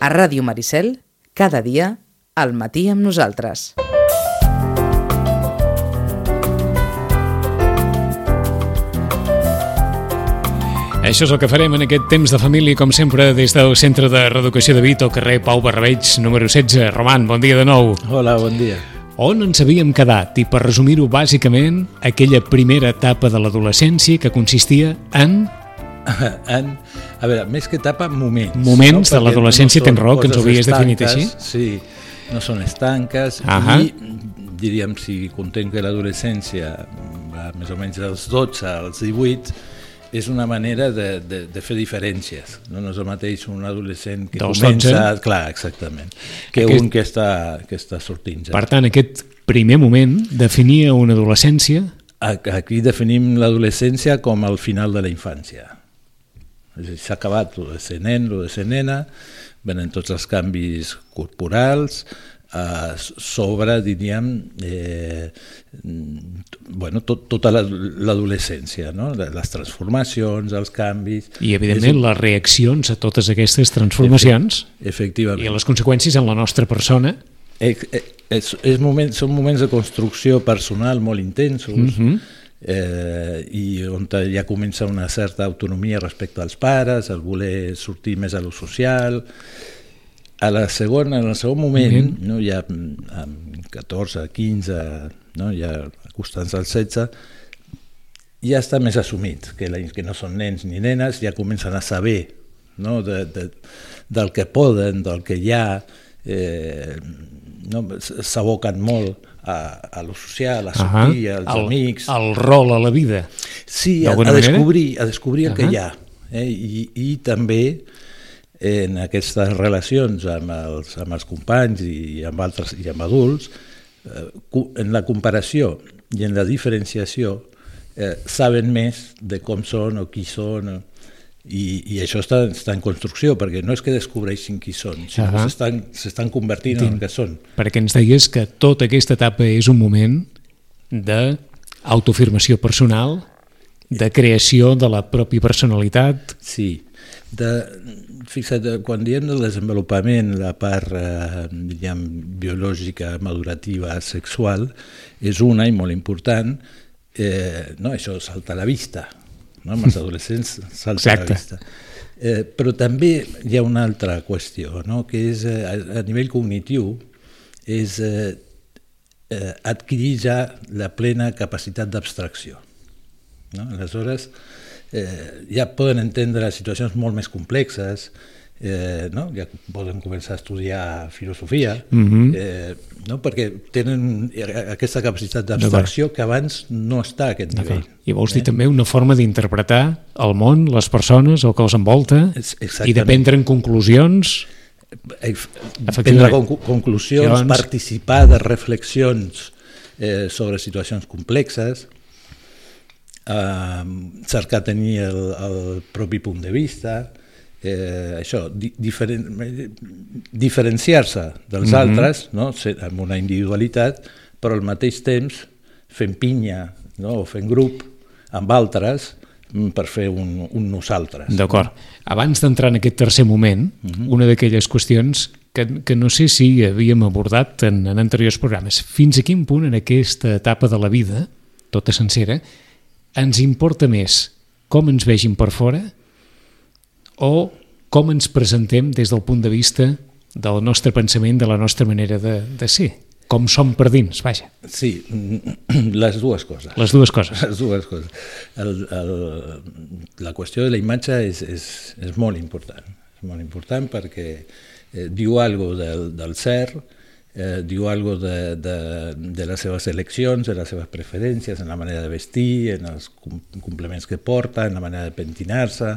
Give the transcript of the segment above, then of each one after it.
A Ràdio Maricel, cada dia, al matí amb nosaltres. Això és el que farem en aquest temps de família, com sempre, des del Centre de Reeducació de Vit, al carrer Pau Barrabeig, número 16. Roman, bon dia de nou. Hola, bon dia. On ens havíem quedat? I per resumir-ho bàsicament, aquella primera etapa de l'adolescència que consistia en... En, a veure, més que etapa, moments. Moments de Perquè l'adolescència, són tens raó, que ens ho havies definit així. Sí, no són estanques. Ahà. I, diríem, si contem que l'adolescència més o menys dels 12 als 18, és una manera de, de, de fer diferències. No, no és el mateix un adolescent que Dels comença... 12. Clar, exactament. Que Aquest- un que està, que està sortint ja. Per tant, aquest primer moment definia una adolescència Aquí definim l'adolescència com el final de la infància. S'ha acabat el de ser nen, el de ser nena, venen tots els canvis corporals, eh, sobre, diríem, eh, bueno, tot, tota la- l'adolescència, no? les transformacions, els canvis... i, evidentment, És- les reaccions a totes aquestes transformacions Efectivament. i a les conseqüències en la nostra persona. És, és, és moment, són moments de construcció personal molt intensos Mhm. Eh, i on ja comença una certa autonomia respecte als pares, el voler sortir més a lo social. A la segona, en el segon moment, Mhm. no, ja mm, amb 14, 15, no, ja acostant-se als 16, ja està més assumit, que, la, que no són nens ni nenes, ja comencen a saber no, de, de, del que poden, del que hi ha, eh, no, s'aboquen molt a, a lo social, a sortir, Ahà. als el, amics. El rol a la vida. Sí, a, a manera? descobrir, a descobrir el que Ahà. hi ha. Eh? I, I també en aquestes relacions amb els, amb els companys i amb altres i amb adults, eh, en la comparació i en la diferenciació eh, saben més de com són o qui són o- i, i això està, està en construcció perquè no és que descobreixin qui són, sinó Ahà. que s'estan convertint en el que són. perquè ens deies que tota aquesta etapa és un moment d'autoafirmació personal, de creació de la pròpia personalitat. Sí, de, fixa't, quan diem del desenvolupament, la part eh, diguem, biològica, madurativa, sexual, és una i molt important, eh, no, això salta a la vista, no? amb els adolescents salta Exacte. la vista. Eh, però també hi ha una altra qüestió, no? que és eh, a, a nivell cognitiu, és eh, eh, adquirir ja la plena capacitat d'abstracció. No? Aleshores, eh, ja poden entendre situacions molt més complexes, eh, no? ja poden començar a estudiar filosofia, Mhm. eh, no? perquè tenen aquesta capacitat d'abstracció que abans no està a aquest nivell. I vols dir també una forma d'interpretar el món, les persones, el que els envolta, És- i exactament. de prendre en conclusions. Eh, prendre conclusions, Llavors- participar de reflexions eh, sobre situacions complexes, eh, cercar tenir el, el propi punt de vista, eh, això, di, diferen, diferenciar-se dels Mhm. altres, no? Ser, amb una individualitat, però al mateix temps fent pinya no? o fent grup amb altres mm, per fer un, un nosaltres. D'acord. Abans d'entrar en aquest tercer moment, una d'aquelles qüestions que, que no sé si havíem abordat en, en anteriors programes, fins a quin punt en aquesta etapa de la vida, tota sencera, ens importa més com ens vegin per fora o com ens presentem des del punt de vista del nostre pensament, de la nostra manera de, de ser, com som per dins, vaja, Sí, les dues coses. les dues coses. Les dues coses. El, el, la qüestió de la imatge és, és, és molt important. És molt important perquè eh, diu algo del, del ser, eh, diu algo de, de, de les seves eleccions, de les seves preferències, en la manera de vestir, en els com- complements que porta, en la manera de pentinar-se.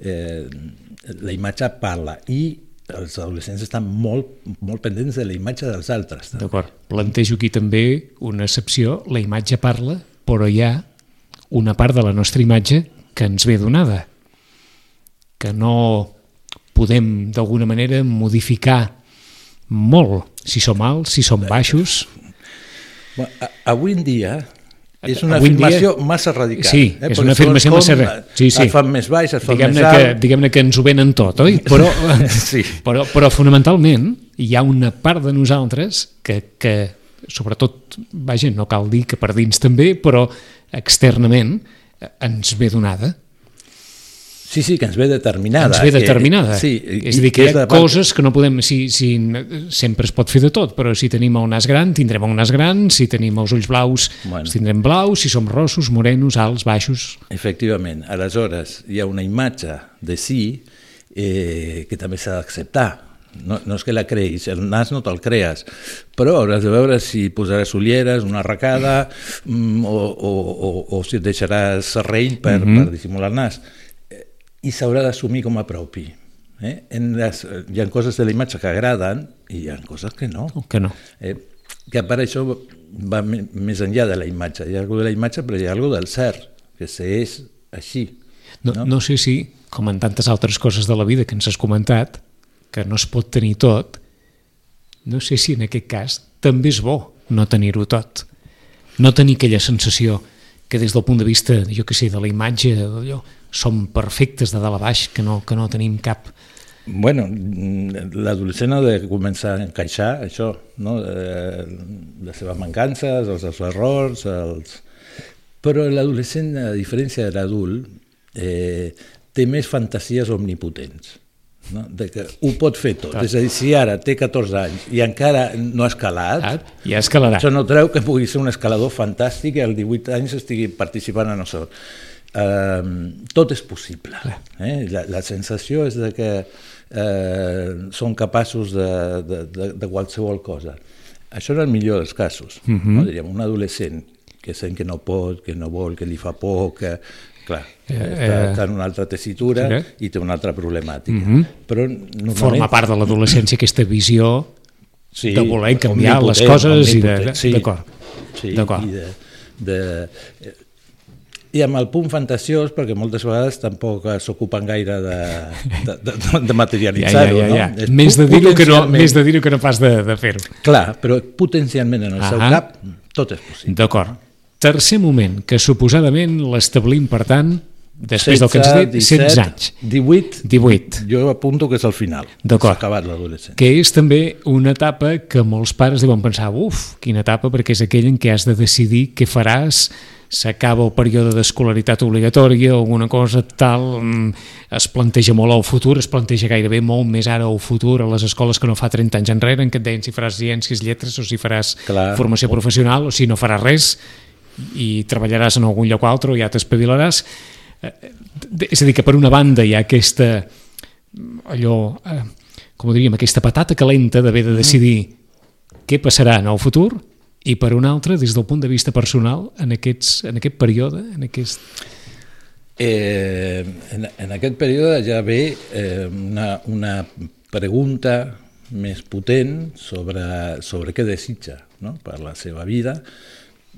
Eh, la imatge parla i els adolescents estan molt, molt pendents de la imatge dels altres. D'acord. Plantejo aquí també una excepció. La imatge parla, però hi ha una part de la nostra imatge que ens ve donada, que no podem d'alguna manera modificar molt, si som alts, si som baixos. Avui en dia és una Avui afirmació dia- massa radical. Sí, eh? és Perquè una afirmació massa... com, ra- Sí, sí. Es fan més baix, es fan Diguem-ne més que, alt. diguem que ens ho venen tot, oi? Però, Sí. però, però fonamentalment hi ha una part de nosaltres que, que sobretot, vaja, no cal dir que per dins també, però externament eh, ens ve donada. Sí, sí, que ens ve determinada. ens ve que- determinada. sí, és a dir, que hi ha coses que no podem... Si, si, sempre es pot fer de tot, però si tenim el nas gran, tindrem el nas gran, si tenim els ulls blaus, Bueno. tindrem blaus, si som rossos, morenos, alts, baixos... Efectivament. Aleshores, hi ha una imatge de si eh, que també s'ha d'acceptar. No, no és que la creïs, el nas no te'l crees, però hauràs de veure si posaràs ulleres, una arracada, mm, o, o, o, o si et deixaràs serrell per, mm -hmm. per dissimular el nas. I s'haurà d'assumir com a propi. Eh? En les, hi ha coses de la imatge que agraden i hi ha coses que no. Que no. Eh, que per això va més enllà de la imatge. Hi ha alguna de la imatge, però hi ha alguna del cert, que s'és així. No, No? no? no sé si, com en tantes altres coses de la vida que ens has comentat, que no es pot tenir tot, no sé si en aquest cas també és bo no tenir-ho tot. No tenir aquella sensació que des del punt de vista, jo que sé, de la imatge, d'allò, som perfectes de dalt a baix, que no, que no tenim cap... Bueno, mm, l'adolescent ha de començar a encaixar això, no? Eh, les seves mancances, els seus errors, els... però l'adolescent, a diferència de l'adult, eh, té més fantasies omnipotents. No? De que ho pot fer tot. Clar. És a dir, si ara té 14 anys i encara no ha escalat, Ah, ja escalarà. Això no treu que pugui ser un escalador fantàstic i als 18 anys estigui participant en això. Uh, tot és possible. Eh? La, la sensació és de que uh, són capaços de, de, de, de qualsevol cosa. Això en el millor dels casos. Uh -huh. no? Diríem, un adolescent que sent que no pot, que no vol, que li fa por, que... Clar, Eh, està, eh, està en una altra tessitura sí. i té una altra problemàtica. Uh -huh. Però normalment... Forma part de l'adolescència aquesta visió sí, de voler canviar les coses i de... sí. D'acord. Sí, D'acord. i, de, de, I amb el punt fantasiós, perquè moltes vegades tampoc s'ocupen gaire de, de, de, de Ja, ja, materialitzar-ho, ja, ja. no? És Més de dir-ho que, no, més de dir que no pas de, de fer-ho. Clar, però potencialment en el seu Ahà. cap tot és possible. D'acord. Tercer moment, que suposadament l'establim, per tant, després del que ens dit, 16 anys. 18, 18. jo apunto que és el final. D'acord. S'ha acabat l'adolescència. Que és també una etapa que molts pares deuen pensar, uf, quina etapa, perquè és aquella en què has de decidir què faràs, s'acaba el període d'escolaritat obligatòria o alguna cosa tal, mm, es planteja molt el futur, es planteja gairebé molt més ara el futur a les escoles que no fa 30 anys enrere, en què et deien si faràs ciències, lletres o si faràs Clar. formació professional o si no faràs res i treballaràs en algun lloc o altre o ja t'espavilaràs. Eh, És a dir, que per una banda hi ha aquesta allò, eh, com ho diríem, aquesta patata calenta d'haver de decidir què passarà en el futur i per una altra, des del punt de vista personal, en, aquests, en aquest període, en aquest... Eh, en, en aquest període ja ve eh, una, una pregunta més potent sobre, sobre què desitja no? per la seva vida,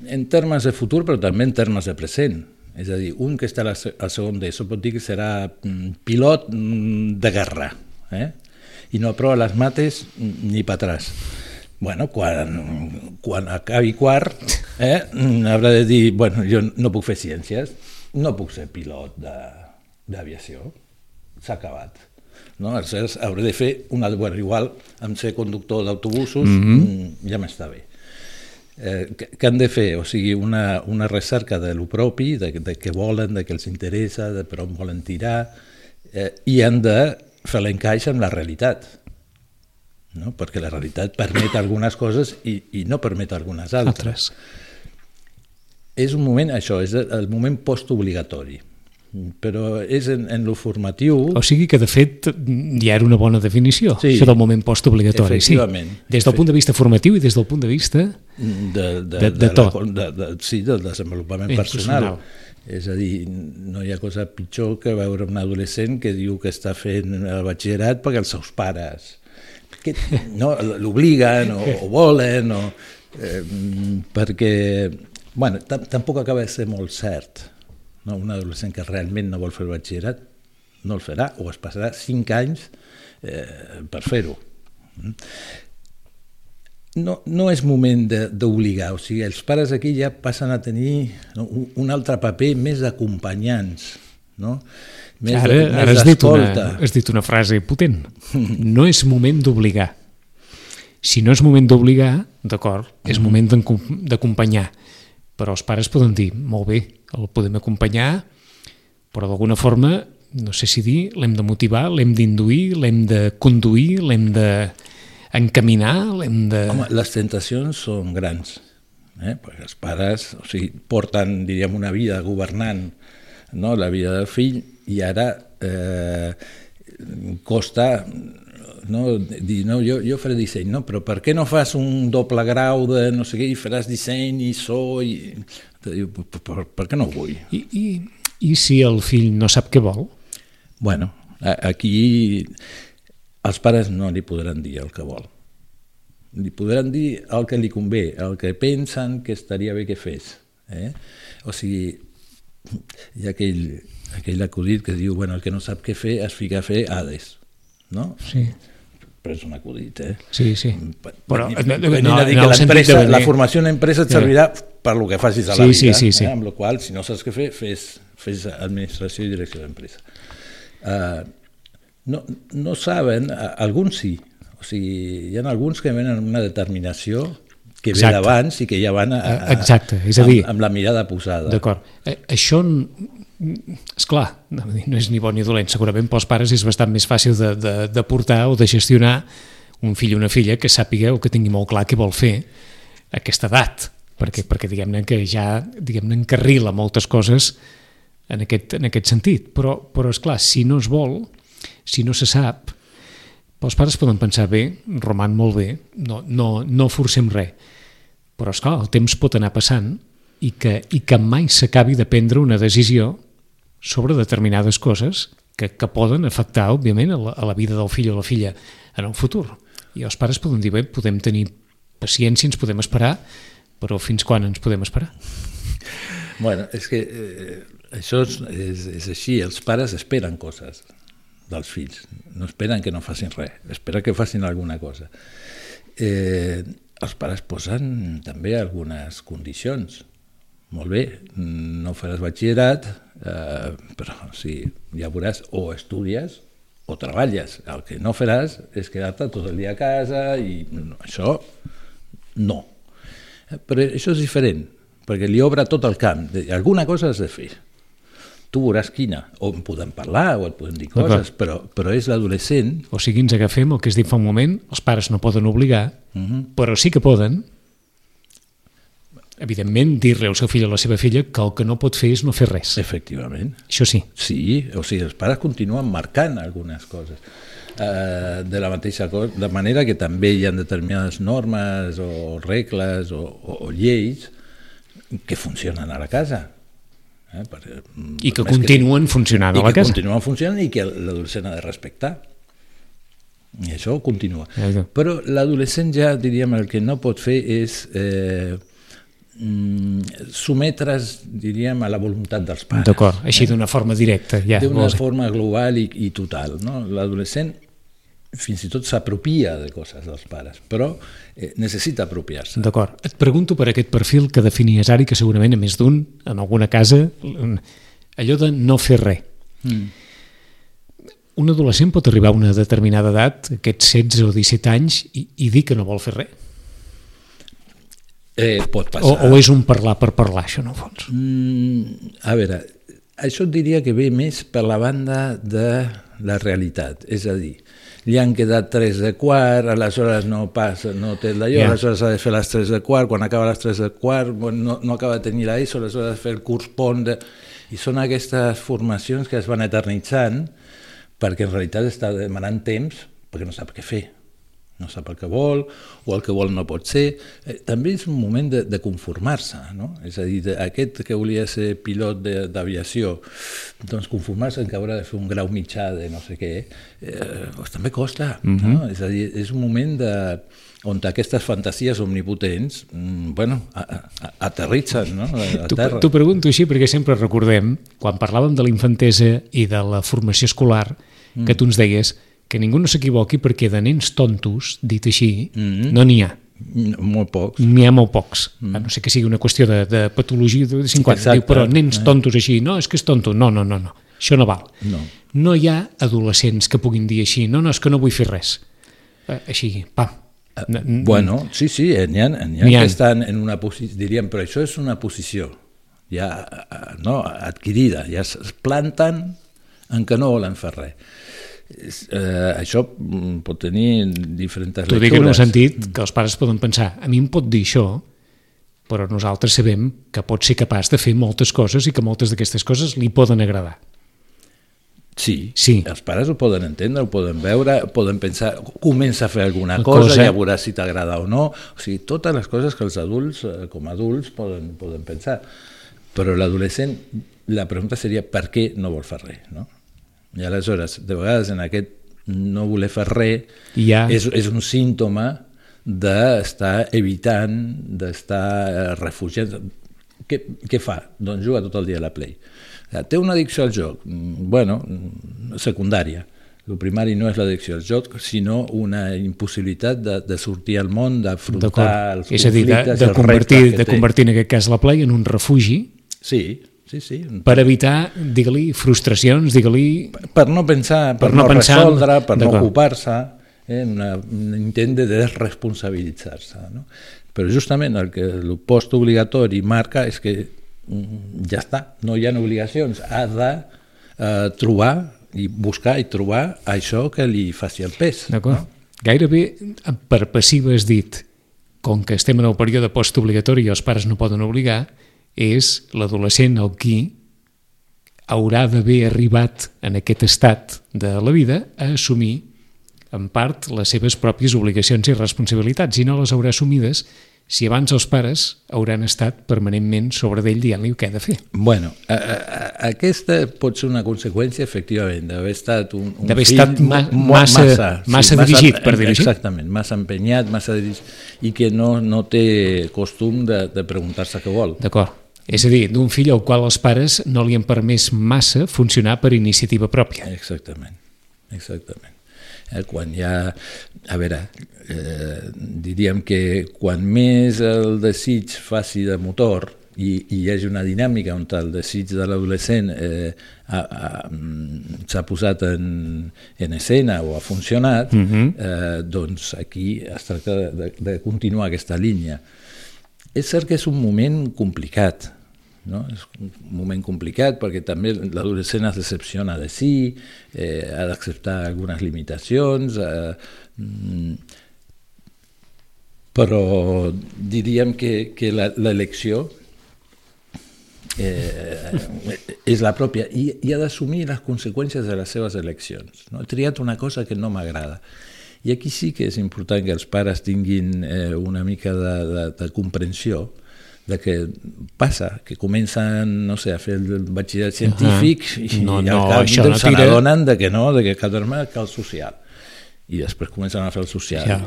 en termes de futur, però també en termes de present. És a dir, un que està al segon d'ESO pot dir que serà mm, pilot mm, de guerra, eh? i no aprova les mates mm, ni per atràs. Bueno, quan, quan acabi quart, eh, haurà de dir, bueno, jo no puc fer ciències, no puc ser pilot de- d'aviació, s'ha acabat. No? Aleshores, hauré de fer una... Bueno, igual, amb ser conductor d'autobusos, mm -hmm. ja m'està bé. Eh, què, què han de fer? O sigui, una, una recerca de lo propi, de, de què volen, de què els interessa, de per on volen tirar, eh, i han de fer l'encaix amb la realitat. No? Perquè la realitat permet algunes coses i, i no permet algunes altres. Altres. És un moment, això, és el moment postobligatori, però és en, en lo formatiu... O sigui que, de fet, ja era una bona definició, Sí. això del moment postobligatori. Sí. Des del punt de vista formatiu i des del punt de vista... de, de, De- de la- tot. de, de, sí, del desenvolupament personal. personal. És a dir, no hi ha cosa pitjor que veure un adolescent que diu que està fent el batxillerat perquè els seus pares que, no, l'obliguen o, o volen o, eh, perquè bueno, tam- tampoc acaba de ser molt cert no? un adolescent que realment no vol fer el batxillerat no el farà o es passarà 5 anys eh, per fer-ho no, no és moment d'obligar, o sigui, els pares aquí ja passen a tenir no, un altre paper més d'acompanyants, no? Més, Ara, de- ara més has, dit una, has dit una frase potent. No és moment d'obligar. Si no és moment d'obligar, d'acord, és Mm-hmm. moment d'acompanyar. Però els pares poden dir, molt bé, el podem acompanyar, però d'alguna forma, no sé si dir, l'hem de motivar, l'hem d'induir, l'hem de conduir, l'hem de encaminar, l'hem de... Home, les tentacions són grans, eh? perquè els pares o sigui, porten, diríem, una vida governant no? la vida del fill i ara eh, costa no, dir, no, jo, jo faré disseny, no? però per què no fas un doble grau de no sé què i faràs disseny i so i... Per, per, per què no ho vull? I, i, I si el fill no sap què vol? Bueno, a- aquí els pares no li podran dir el que vol. Li podran dir el que li convé, el que pensen que estaria bé que fes. Eh? O sigui, hi ha aquell, aquell acudit que diu bueno, el que no sap què fer es fica a fer Hades. No? Sí, Però és un acudit, eh? sí, sí. Però, Venint no, no, no, a dir en que l'empresa, de la formació en empresa et servirà per lo que facis a la Sí, vida. sí, sí, sí. Eh? Amb la qual, si no saps què fer, fes, fes administració i direcció d'empresa. Uh, no, no saben, alguns sí, o sigui, hi ha alguns que venen amb una determinació que ve d'abans i que ja van a, a, Eh, exacte, és a dir- amb, amb la mirada posada. D'acord. Eh, això, és clar, no, és ni bo ni dolent. Segurament pels pares és bastant més fàcil de, de, de portar o de gestionar un fill o una filla que sàpiga o que tingui molt clar què vol fer a aquesta edat, perquè, perquè diguem-ne que ja diguem-ne encarrila moltes coses en aquest, en aquest sentit. Però, però és clar, si no es vol, si no se sap, els pares poden pensar bé, roman molt bé, no, no, no forcem res. Però, esclar, el temps pot anar passant i que, i que mai s'acabi de prendre una decisió sobre determinades coses que, que poden afectar, òbviament, a la, a la vida del fill o la filla en el futur. I els pares poden dir, bé, podem tenir paciència, ens podem esperar, però fins quan ens podem esperar? Bueno, és que eh, això és, és, és així, els pares esperen coses dels fills, no esperen que no facin res, esperen que facin alguna cosa. Eh, els pares posen també algunes condicions. Molt bé, no faràs batxillerat, eh, però sí, ja veuràs, o estudies o treballes. El que no faràs és quedar-te tot el dia a casa i no, això no. Eh, Però això és diferent, perquè li obre tot el camp. De, alguna cosa has de fer. Tu veuràs quina. O en podem parlar, o et podem dir coses, però, però és l'adolescent O sigui, ens agafem el que has dit fa un moment, els pares no poden obligar, Mhm. però sí que poden, evidentment, dir-li al seu fill o a la seva filla que el que no pot fer és no fer res. Efectivament. Això sí. Sí, o sigui, els pares continuen marcant algunes coses. Uh, de la mateixa cosa, de manera que també hi ha determinades normes o regles o, o, o lleis que funcionen a la casa. Eh? Per, I que continuen funcionant i a la que casa. continuen funcionant i que l'adolescent ha de respectar. I això continua. Exacte. Però l'adolescent ja, diríem, el que no pot fer és eh, sometre's, diríem, a la voluntat dels pares. D'acord, així d'una forma directa. Ja, D'una forma global i, i total. No? L'adolescent fins i tot s'apropia de coses dels pares, però eh, necessita apropiar-se. D'acord. Et pregunto per aquest perfil que definies ara i que segurament a més d'un, en alguna casa, allò de no fer res. Mm. Un adolescent pot arribar a una determinada edat, aquests 16 o 17 anys, i, i dir que no vol fer res. Eh, pot O, passar. o és un parlar per parlar, això, no fons. Mm, a veure, això et diria que ve més per la banda de la realitat, és a dir, li han quedat 3 de quart, aleshores no passa, no té d'allò, yeah. aleshores ha de fer les 3 de quart, quan acaba les 3 de quart no, no acaba de tenir l'ESO, aleshores ha de fer el curs pont, de... i són aquestes formacions que es van eternitzant perquè en realitat està demanant temps perquè no sap què fer no sap el que vol, o el que vol no pot ser. Eh, també és un moment de, de conformar-se, no? És a dir, de, aquest que volia ser pilot d'aviació, doncs conformar-se en que haurà de fer un grau mitjà de no sé què, eh, doncs també costa, mm -hmm. no? És a dir, és un moment de, on aquestes fantasies omnipotents, mm, bueno, a, a, aterritzen, no? T'ho terra. t'ho pregunto així perquè sempre recordem, quan parlàvem de la infantesa i de la formació escolar, que tu ens deies que ningú no s'equivoqui perquè de nens tontos, dit així, Mhm. no n'hi ha. Molt pocs. N'hi ha molt pocs. Mm. A no sé que sigui una qüestió de, de patologia de 50. Exacte. Diu, però nens tontos així, no, és que és tonto. No, no, no, no. Això no val. No. No hi ha adolescents que puguin dir així, no, no, és que no vull fer res. Eh, Així, pam. N- Bueno, sí, sí, n'hi ha, n'hi ha N'hi ha. que estan en una posició, diríem, però això és una posició ja eh, no, adquirida, ja es planten en què no volen fer res. Eh, això mm, pot tenir diferents T'ho dic en un sentit que els pares poden pensar, a mi em pot dir això, però nosaltres sabem que pot ser capaç de fer moltes coses i que moltes d'aquestes coses li poden agradar. Sí, Sí. els pares ho poden entendre, ho poden veure, poden pensar, comença a fer alguna Una cosa, cosa. ja veuràs si t'agrada o no. O sigui, totes les coses que els adults, eh, com a adults, poden, poden pensar. Però l'adolescent, la pregunta seria per què no vol fer res, no? I aleshores, de vegades en aquest no voler fer res ja- és, és un símptoma d'estar evitant, d'estar eh, refugiant. Què, què fa? Doncs juga tot el dia a la Play. Eh, Té una addicció al joc? Mm, Bueno, mm, secundària. El primari no és l'addicció al joc, sinó una impossibilitat de, de sortir al món, d'afrontar els És a dir, de, conflictes, de, convertir, de té. convertir en aquest cas la play en un refugi Sí, sí, sí. per evitar, digue-li, frustracions, digue-li... Per no pensar, per, Per no no, pensar, resoldre, per no ocupar-se, eh, una, un intent de desresponsabilitzar-se. No? Però justament el que el post obligatori marca és que mm, ja està, no hi ha obligacions, ha de eh, trobar i buscar i trobar això que li faci el pes. D'acord? No? Gairebé per passiva has dit, com que estem en el període postobligatori i els pares no poden obligar, és l'adolescent el qui haurà d'haver arribat en aquest estat de la vida a assumir en part les seves pròpies obligacions i responsabilitats i no les haurà assumides si abans els pares hauran estat permanentment sobre d'ell dient-li què ha de fer. Bueno, a, a, aquesta pot ser una conseqüència, efectivament, d'haver estat un, un D'haver fill estat ma- mo- massa- massa dirigit, per dir-ho així. Exactament, massa empenyat, massa dirigit, i que no, no té costum de, de preguntar-se què vol. D'acord. És a dir, d'un fill al qual els pares no li han permès massa funcionar per iniciativa pròpia. Exactament, exactament. Eh, quan ha, a veure, eh, diríem que quan més el desig faci de motor i, i hi hagi una dinàmica on el desig de l'adolescent eh, mm, s'ha posat en, en escena o ha funcionat, uh -huh. eh, doncs aquí es tracta de, de, de continuar aquesta línia. És cert que és un moment complicat, no? és un moment complicat perquè també l'adolescent es decepciona de si, eh, ha d'acceptar algunes limitacions, eh, mm, però diríem que, que l'elecció eh, és la pròpia i, i ha d'assumir les conseqüències de les seves eleccions. No? He triat una cosa que no m'agrada. I aquí sí que és important que els pares tinguin eh, una mica de, de, de comprensió de que passa, que comencen, no sé, a fer el batxillerat científic uh -huh. i No, al no, cap no n'adonen de que no, de que cada vegada cal social i després comencen a fer el social Ja.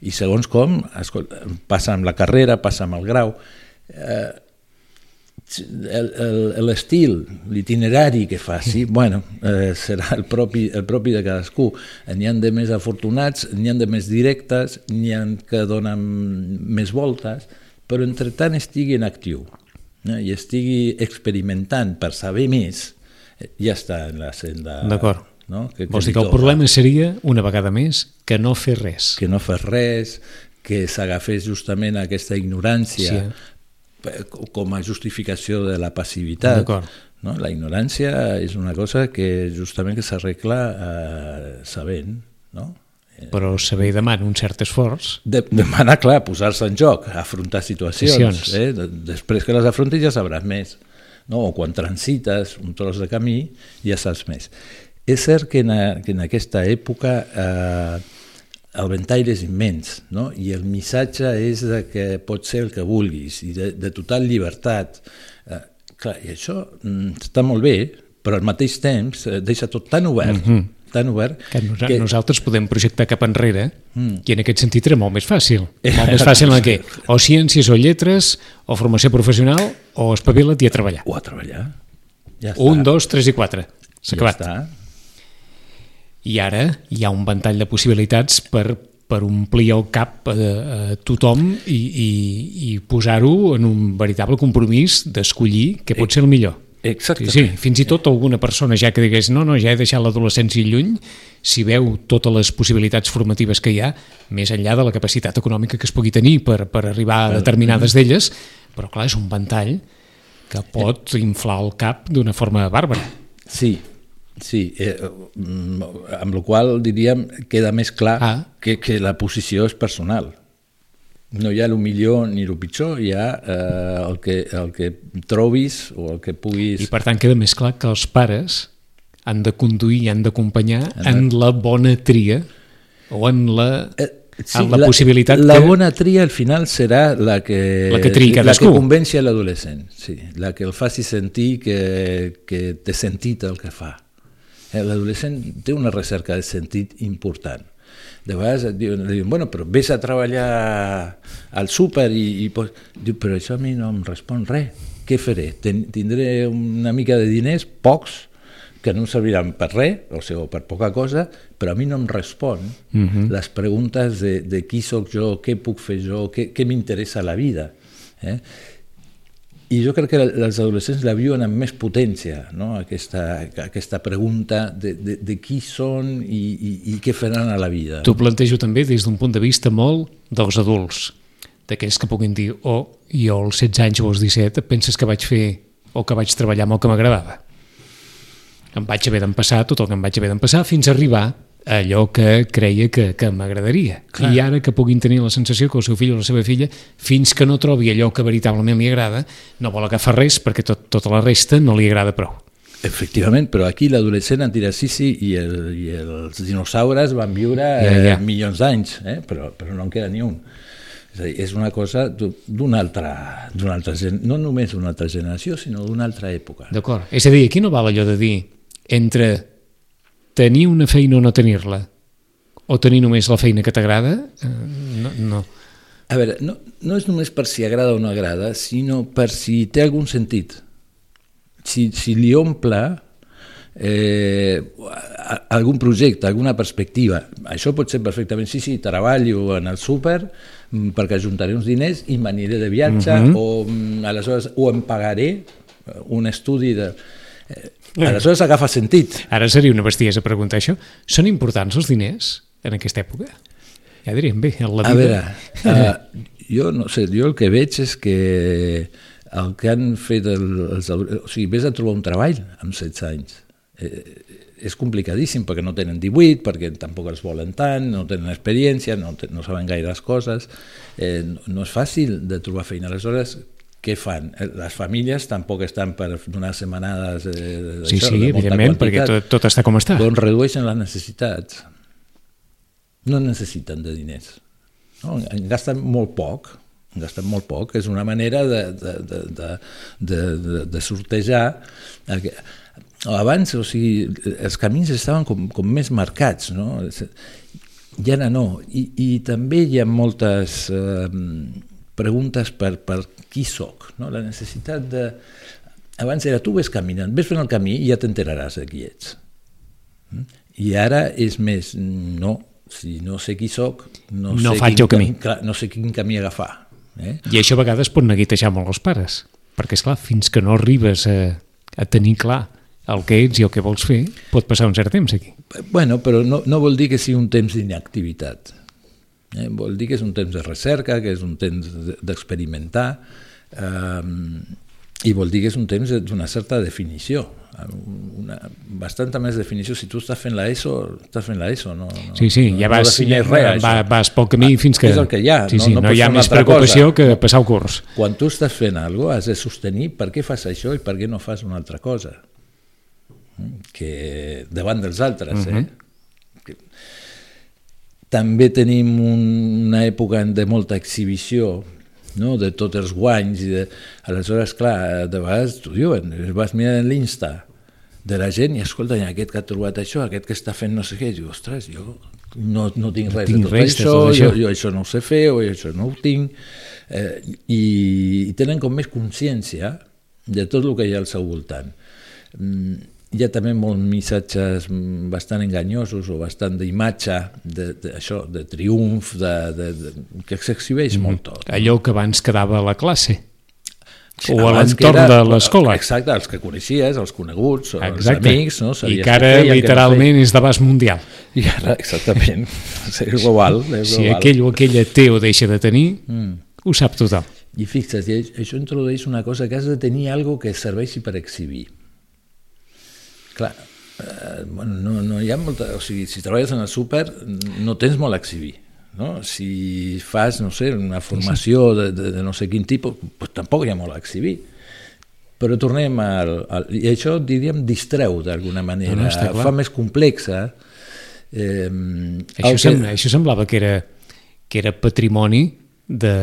I, i segons com escolta, passa amb la carrera, passa amb el grau eh, l'estil, l'itinerari que faci, bueno, eh, serà el propi, el propi de cadascú. N'hi han de més afortunats, n'hi han de més directes, n'hi han que donen més voltes, però entre tant estigui en actiu eh, i estigui experimentant per saber més, eh, ja està en la senda... D'acord. No? Que, Vols li dir que el problema seria, una vegada més, que no fer res. que no fes res, que s'agafés justament aquesta ignorància Sí. Eh, com a justificació de la passivitat. No? La ignorància és una cosa que justament que s'arregla eh, sabent, no? Però saber demana un cert esforç. De, demana, clar, posar-se en joc, afrontar situacions. Situacions. Eh? De- Després que les afrontis ja sabràs més. No? O quan transites un tros de camí ja saps més. És cert que en, a, que en aquesta època eh, el ventall és immens no? i el missatge és de que pot ser el que vulguis i de, de total llibertat. Eh, clar, I això mm, està molt bé, però al mateix temps eh, deixa tot tan obert, mm -hmm. tan obert Que, nos que nosaltres podem projectar cap enrere mm. i en aquest sentit era molt més fàcil. Molt més fàcil en què? O ciències o lletres, o formació professional, o espavila't i a treballar. o a treballar. Ja està. Un, dos, tres i quatre. S'ha ja acabat. està. I ara hi ha un ventall de possibilitats per per omplir el cap a, a tothom i, i, i posar-ho en un veritable compromís d'escollir què pot ser el millor. Exactament. Sí, sí, fins i tot alguna persona ja que digués no, no, ja he deixat l'adolescència lluny, si veu totes les possibilitats formatives que hi ha, més enllà de la capacitat econòmica que es pugui tenir per, per arribar a determinades d'elles, però clar, és un ventall que pot inflar el cap d'una forma bàrbara. Sí, sí, eh, mm, amb la qual diríem queda més clar Ah. que, que la posició és personal. No hi ha el millor ni el pitjor, hi ha eh, el, que, el que trobis o el que puguis... I per tant queda més clar que els pares han de conduir i han d'acompanyar en la bona tria o en la, Eh, en la, possibilitat la que... bona tria al final serà la que, La que triï la cadascú. que convenci l'adolescent, sí, la que el faci sentir que, que té sentit el que fa. Eh, L'adolescent té una recerca de sentit important. De vegades et diuen, diuen bueno, però vés a treballar al súper i, i pues, diu, però això a mi no em respon res. Què faré? Ten, tindré una mica de diners, pocs, que no em serviran per res, o sigui, per poca cosa, però a mi no em respon uh -huh. les preguntes de, de qui sóc jo, què puc fer jo, què, què m'interessa la vida. Eh? I jo crec que els adolescents la viuen amb més potència, no? aquesta, aquesta pregunta de, de, de qui són i, i, i què faran a la vida. T'ho plantejo també des d'un punt de vista molt dels adults, d'aquells que puguin dir oh, jo als 16 anys o als 17 et penses que vaig fer o que vaig treballar amb el que m'agradava. Em vaig haver d'empassar tot el que em vaig haver d'empassar fins a arribar allò que creia que, que m'agradaria. I ara que puguin tenir la sensació que el seu fill o la seva filla, fins que no trobi allò que veritablement li agrada, no vol agafar res perquè tot, tota la resta no li agrada prou. Efectivament, però aquí l'adolescent antiracisi i, el, i els dinosaures van viure Ja, ja. eh, milions d'anys, eh? però, però no en queda ni un. És a dir, és una cosa d'una altra, altra gen- no només d'una altra generació, sinó d'una altra època. D'acord. És a dir, aquí no val allò de dir entre tenir una feina o no tenir-la o tenir només la feina que t'agrada, eh, no, no. A veure, no, no és només per si agrada o no agrada, sinó per si té algun sentit. Si, si li omple eh, algun projecte, alguna perspectiva. Això pot ser perfectament, sí, sí, treballo en el súper mm, perquè ajuntaré uns diners i m'aniré de viatge Mhm. o mm, aleshores o em pagaré eh, un estudi de... Eh, aleshores agafa sentit. Ara seria una bestiesa preguntar això. Són importants els diners en aquesta època? Ja diríem bé, en la A vida... veure, uh, jo no sé, jo el que veig és que el que han fet el, els o sigui, vés a trobar un treball amb 16 anys. Eh, és complicadíssim perquè no tenen 18, perquè tampoc els volen tant, no tenen experiència, no, no saben gaire les coses, eh, no, no és fàcil de trobar feina. Aleshores, què fan? Eh, Les famílies tampoc estan per donar setmanades eh, Sí, sí, de molta evidentment, perquè quantitat. tot, tot està com està. Doncs redueixen les necessitats. No necessiten de diners. No? En gasten molt poc, en gasten molt poc. És una manera de, de, de, de, de, de, de sortejar... Abans, o sigui, els camins estaven com, com més marcats, no? I ara no. I, i també hi ha moltes eh, preguntes per, per qui sóc, no? La necessitat de... Abans era tu ves caminant, ves fent el camí i ja t'enteraràs de qui ets. Mm? I ara és més, no, si no sé qui sóc, no, No sé faig quin el camí. clar, no sé quin camí agafar. Eh? I això a vegades pot neguitejar molt els pares, perquè, és clar fins que no arribes a, a tenir clar el que ets i el que vols fer, pot passar un cert temps aquí. Bueno, però no, no vol dir que sigui un temps d'inactivitat. Eh? Vol dir que és un temps de recerca, que és un temps de- d'experimentar, eh, i vol dir que és un temps d'una certa definició, una, bastanta més definició. Si tu estàs fent l'ESO, estàs fent l'ESO, no, no, Sí, sí, ja no vas, defineix ja, res, va, vas pel camí fins que... És el que hi ha, sí, no- sí, no no, pots hi ha més preocupació cosa. que passar el curs. Quan tu estàs fent alguna cosa, has de sostenir per què fas això i per què no fas una altra cosa. Mm, Que davant dels altres, eh? També tenim una època de molta exhibició, no? de tots els guanys. I de... Aleshores, clar, de vegades t'ho diuen, vas mirant l'Insta de la gent i escolta, i aquest que ha trobat això, aquest que està fent no sé què, i diu, ostres, jo no, no tinc res tinc de tot res això, tot això. jo, jo això no ho sé fer, o això no ho tinc, eh, i, i tenen com més consciència de tot el que hi ha al seu voltant. Mm, hi ha també molts missatges bastant enganyosos o bastant d'imatge, de, de, això, de triomf, de, de, de, que s'exhibeix mm. molt tot. Allò que abans quedava a la classe. Sí, o a que l'entorn de l'escola. Exacte, els que coneixies, els coneguts, els Exacte. amics, no? I que ara què feien, què no literalment és d'abast mundial. I ara, exactament, és global. És Si global. aquell o aquella té o deixa de tenir, Mm. ho sap tothom. I fixa't, això introdueix una cosa que has de tenir algo que serveixi per exhibir. Clar, eh, bueno, no, no hi ha molta... O sigui, si treballes en el súper, no tens molt a exhibir. No? Si fas, no sé, una formació de, de, de no sé quin tipus, pues tampoc hi ha molt a exhibir. Però tornem al... al I això, diríem, distreu d'alguna manera, No, no, fa més complexa. Eh, Això, el sem això semblava que era, que era patrimoni de,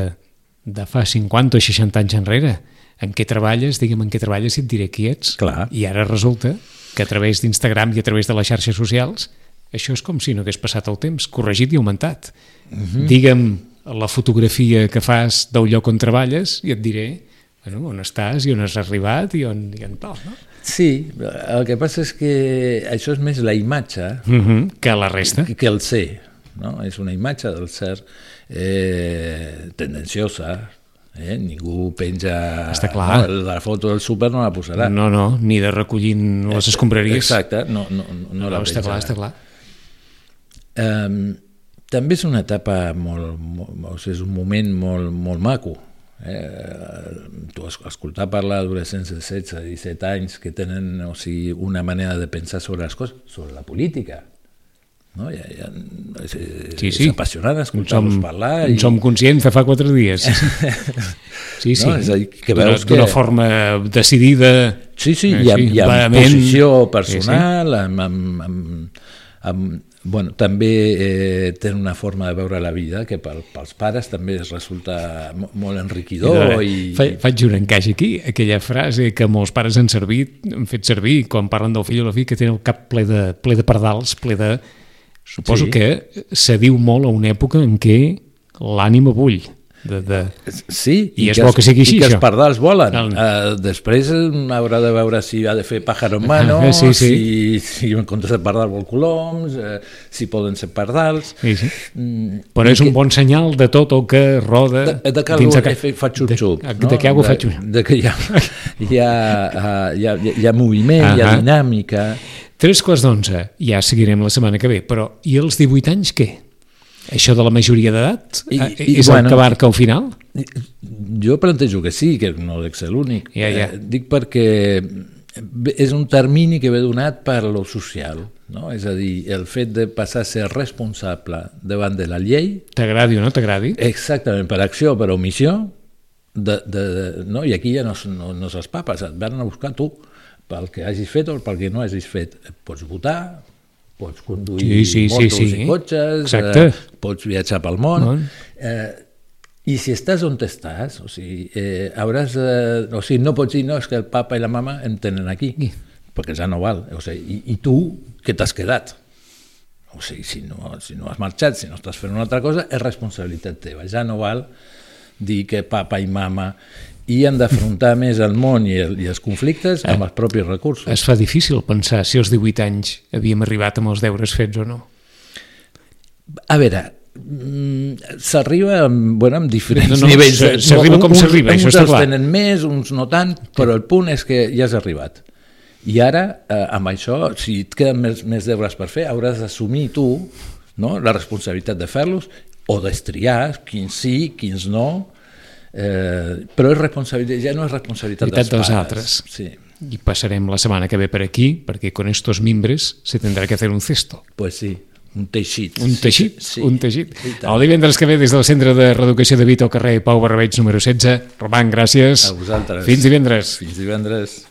de fa 50 o 60 anys enrere. En què treballes, digue'm en què treballes i et diré qui ets. Clar. I ara resulta que a través d'Instagram i a través de les xarxes socials això és com si no hagués passat el temps, corregit i augmentat. Uh -huh. Digue'm la fotografia que fas del lloc on treballes i et diré bueno, on estàs i on has arribat i on, i on tal, no? Sí, el que passa és que això és més la imatge Uh -huh. Que la resta. que el ser, no? És una imatge del ser eh, tendenciosa, eh? ningú penja... Està clar. No, la foto del súper no la posarà. No, no, ni de recollint les escombraries. Exacte, no, no, no, no la està clar, penjarà. està clar. Um, també és una etapa molt, molt és un moment molt, molt maco. Eh, tu has escoltar parlar d'adolescents de 16, 17 anys que tenen o sigui, una manera de pensar sobre les coses, sobre la política. No? Ja, ja, és, Sí, sí. és apassionant escoltar-los parlar. en som conscients de fa quatre dies. Sí, sí. No, és dir, que D'una- veus que- D'una forma decidida. Sí, sí, Eh, hi ha, sí, hi ha vehement. posició personal, amb, amb, amb, amb, bueno, també eh, tenen una forma de veure la vida que pel, pels pares també es resulta mo- molt enriquidor i, Fa, faig un encaix aquí, aquella frase que molts pares han servit, han fet servir quan parlen del fill o la filla que tenen el cap ple de, ple de pardals, ple de... Suposo Sí. que se diu molt a una època en què l'ànima bull. De, de... Sí, I és bo que sigui així, i que els pardals volen. Cal- Uh, després eh, haurà de veure si ha de fer pájaro en mano, Ah, sí, sí. Si, si en comptes de pardal vol coloms, eh, si poden ser pardals... Sí, sí. Mm, Però i és un que- bon senyal de tot el que roda de, de que dins algú de fa, xup-xup. De, de, de que algú fa xup De, de que hi ha, hi ha, uh, hi ha, hi ha moviment, hi ha dinàmica... Tres quarts d'onze, ja seguirem la setmana que ve, però i els 18 anys què? Això de la majoria d'edat I- eh, i, és bueno, el que marca al final? Jo plantejo que sí, que no dec ser l'únic. Ja, ja. Eh, dic perquè és un termini que ve donat per lo social, no? és a dir, el fet de passar a ser responsable davant de la llei, T'agradi o no t'agradi? exactament per acció o per omissió, de, de, de, no? i aquí ja no, no, no se'ls papes, et van a buscar tu pel que hagis fet o pel que no hagis fet. Pots votar, pots conduir Sí, sí, sí, motos sí. i cotxes, Exacte. eh, pots viatjar pel món, Món. eh, i si estàs on estàs, o sigui, eh, hauràs de, o sigui, no pots dir, no, és que el papa i la mama em tenen aquí, perquè ja no val. O sigui, i, I tu, què t'has quedat? O sigui, si no, si no has marxat, si no estàs fent una altra cosa, és responsabilitat teva. Ja no val dir que papa i mama i han d'afrontar més el món i, el, i els conflictes amb els propis recursos. Es fa difícil pensar si als 18 anys havíem arribat amb els deures fets o no. A veure, mm, s'arriba amb, bueno, amb diferents No, no, nivells. s'arriba com Uns- s'arriba, això uns està clar. tenen més, uns no tant, però el punt és que ja has arribat. I ara, eh, amb això, si et queden més, més deures per fer, hauràs d'assumir tu no, la responsabilitat de fer-los o d'estriar quins sí, quins no, eh, però és responsabilitat, ja no és responsabilitat dels pares. altres. Sí, Y pasarem la semana que ve per aquí, perquè con estos mimbres se tendrá que hacer un cesto. pues sí, un teixit. Un teixit, Sí, un teixit. i. El divendres que ve des del Centre de Reeducació de Vito al carrer Pau Barbeig número 16. Roman, gràcies. A vosaltres. Fins divendres. Fins divendres.